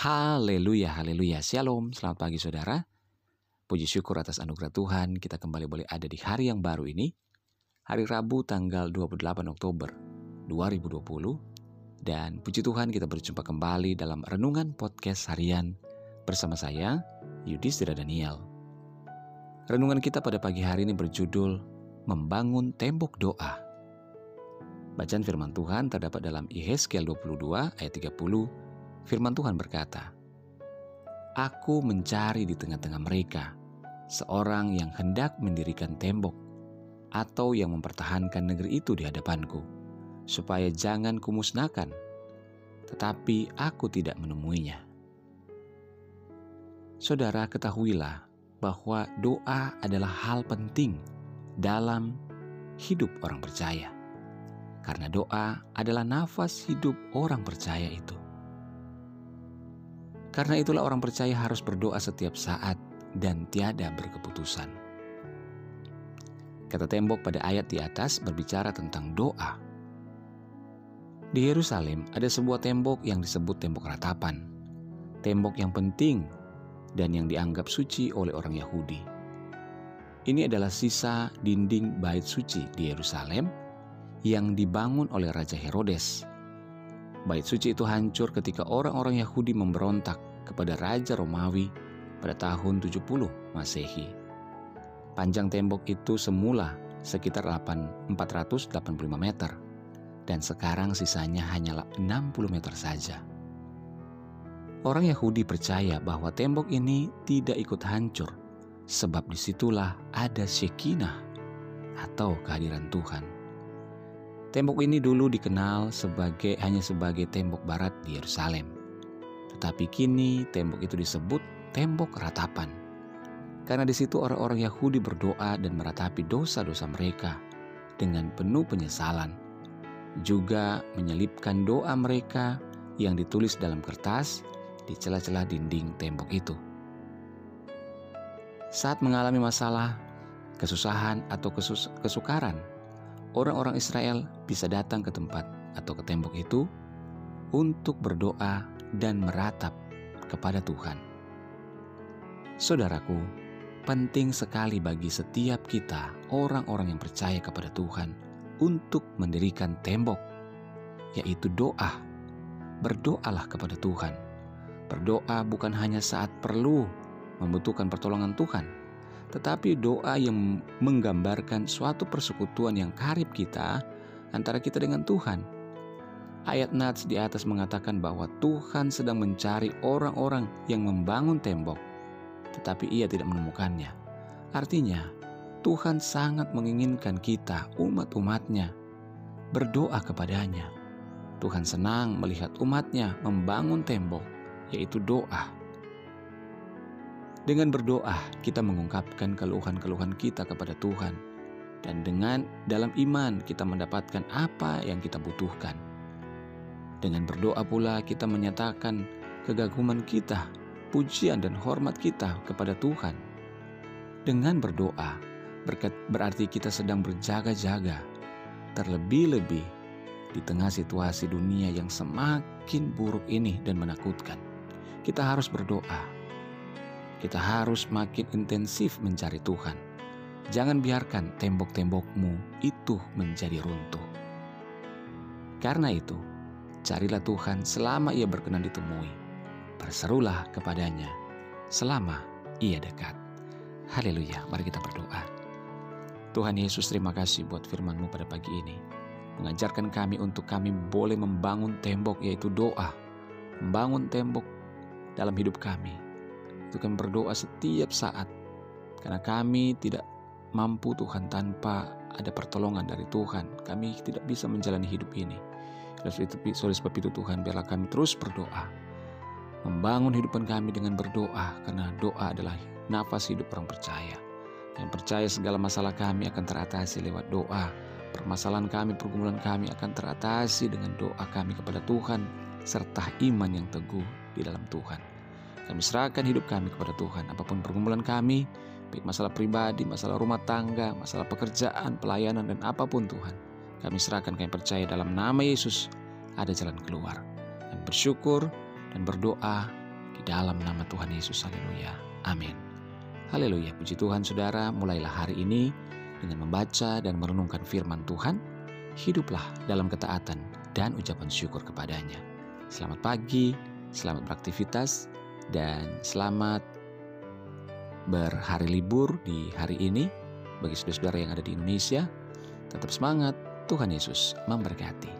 Haleluya, haleluya. Shalom, selamat pagi saudara. Puji syukur atas anugerah Tuhan, kita kembali boleh ada di hari yang baru ini. Hari Rabu tanggal 28 Oktober 2020. Dan puji Tuhan kita berjumpa kembali dalam Renungan Podcast Harian bersama saya, Yudhistira Daniel. Renungan kita pada pagi hari ini berjudul Membangun Tembok Doa. Bacaan firman Tuhan terdapat dalam Yehezkiel 22 ayat 30 Firman Tuhan berkata, Aku mencari di tengah-tengah mereka seorang yang hendak mendirikan tembok atau yang mempertahankan negeri itu di hadapanku, supaya jangan kumusnahkan, tetapi aku tidak menemuinya. Saudara, ketahuilah bahwa doa adalah hal penting dalam hidup orang percaya, karena doa adalah nafas hidup orang percaya itu. Karena itulah orang percaya harus berdoa setiap saat dan tiada berkeputusan. Kata tembok pada ayat di atas berbicara tentang doa. Di Yerusalem ada sebuah tembok yang disebut tembok ratapan. Tembok yang penting dan yang dianggap suci oleh orang Yahudi. Ini adalah sisa dinding bait suci di Yerusalem yang dibangun oleh Raja Herodes Bait suci itu hancur ketika orang-orang Yahudi memberontak kepada Raja Romawi pada tahun 70 Masehi. Panjang tembok itu semula sekitar 485 meter dan sekarang sisanya hanyalah 60 meter saja. Orang Yahudi percaya bahwa tembok ini tidak ikut hancur sebab di situlah ada Shekinah atau kehadiran Tuhan. Tembok ini dulu dikenal sebagai hanya sebagai tembok barat di Yerusalem. Tetapi kini tembok itu disebut tembok ratapan. Karena di situ orang-orang Yahudi berdoa dan meratapi dosa-dosa mereka dengan penuh penyesalan. Juga menyelipkan doa mereka yang ditulis dalam kertas di celah-celah dinding tembok itu. Saat mengalami masalah, kesusahan atau kesukaran, orang-orang Israel bisa datang ke tempat atau ke tembok itu untuk berdoa dan meratap kepada Tuhan. Saudaraku, penting sekali bagi setiap kita, orang-orang yang percaya kepada Tuhan, untuk mendirikan tembok, yaitu doa. Berdoalah kepada Tuhan. Berdoa bukan hanya saat perlu membutuhkan pertolongan Tuhan, tetapi doa yang menggambarkan suatu persekutuan yang karib kita antara kita dengan Tuhan. Ayat Nats di atas mengatakan bahwa Tuhan sedang mencari orang-orang yang membangun tembok, tetapi ia tidak menemukannya. Artinya, Tuhan sangat menginginkan kita, umat-umatnya, berdoa kepadanya. Tuhan senang melihat umatnya membangun tembok, yaitu doa dengan berdoa, kita mengungkapkan keluhan-keluhan kita kepada Tuhan, dan dengan dalam iman kita mendapatkan apa yang kita butuhkan. Dengan berdoa pula, kita menyatakan kegaguman kita, pujian, dan hormat kita kepada Tuhan. Dengan berdoa, berarti kita sedang berjaga-jaga, terlebih-lebih di tengah situasi dunia yang semakin buruk ini dan menakutkan. Kita harus berdoa kita harus makin intensif mencari Tuhan. Jangan biarkan tembok-tembokmu itu menjadi runtuh. Karena itu, carilah Tuhan selama ia berkenan ditemui. Berserulah kepadanya selama ia dekat. Haleluya, mari kita berdoa. Tuhan Yesus terima kasih buat firman-Mu pada pagi ini. Mengajarkan kami untuk kami boleh membangun tembok yaitu doa. Membangun tembok dalam hidup kami kami berdoa setiap saat. Karena kami tidak mampu Tuhan tanpa ada pertolongan dari Tuhan. Kami tidak bisa menjalani hidup ini. Oleh sebab itu Tuhan biarlah kami terus berdoa. Membangun hidupan kami dengan berdoa. Karena doa adalah nafas hidup orang percaya. Yang percaya segala masalah kami akan teratasi lewat doa. Permasalahan kami, pergumulan kami akan teratasi dengan doa kami kepada Tuhan. Serta iman yang teguh di dalam Tuhan. Kami serahkan hidup kami kepada Tuhan. Apa pun pergumulan kami, baik masalah pribadi, masalah rumah tangga, masalah pekerjaan, pelayanan, dan apa pun Tuhan. Kami serahkan kami percaya dalam nama Yesus ada jalan keluar. Dan bersyukur dan berdoa Di dalam nama Tuhan Yesus, haleluya. Amin. Haleluya, puji Tuhan saudara, mulailah hari ini dengan membaca dan merenungkan firman Tuhan, hiduplah dalam ketaatan dan ucapan syukur kepadanya. Selamat pagi, selamat beraktivitas, dan selamat berhari libur di hari ini bagi saudara-saudara yang ada di Indonesia. Tetap semangat, Tuhan Yesus memberkati.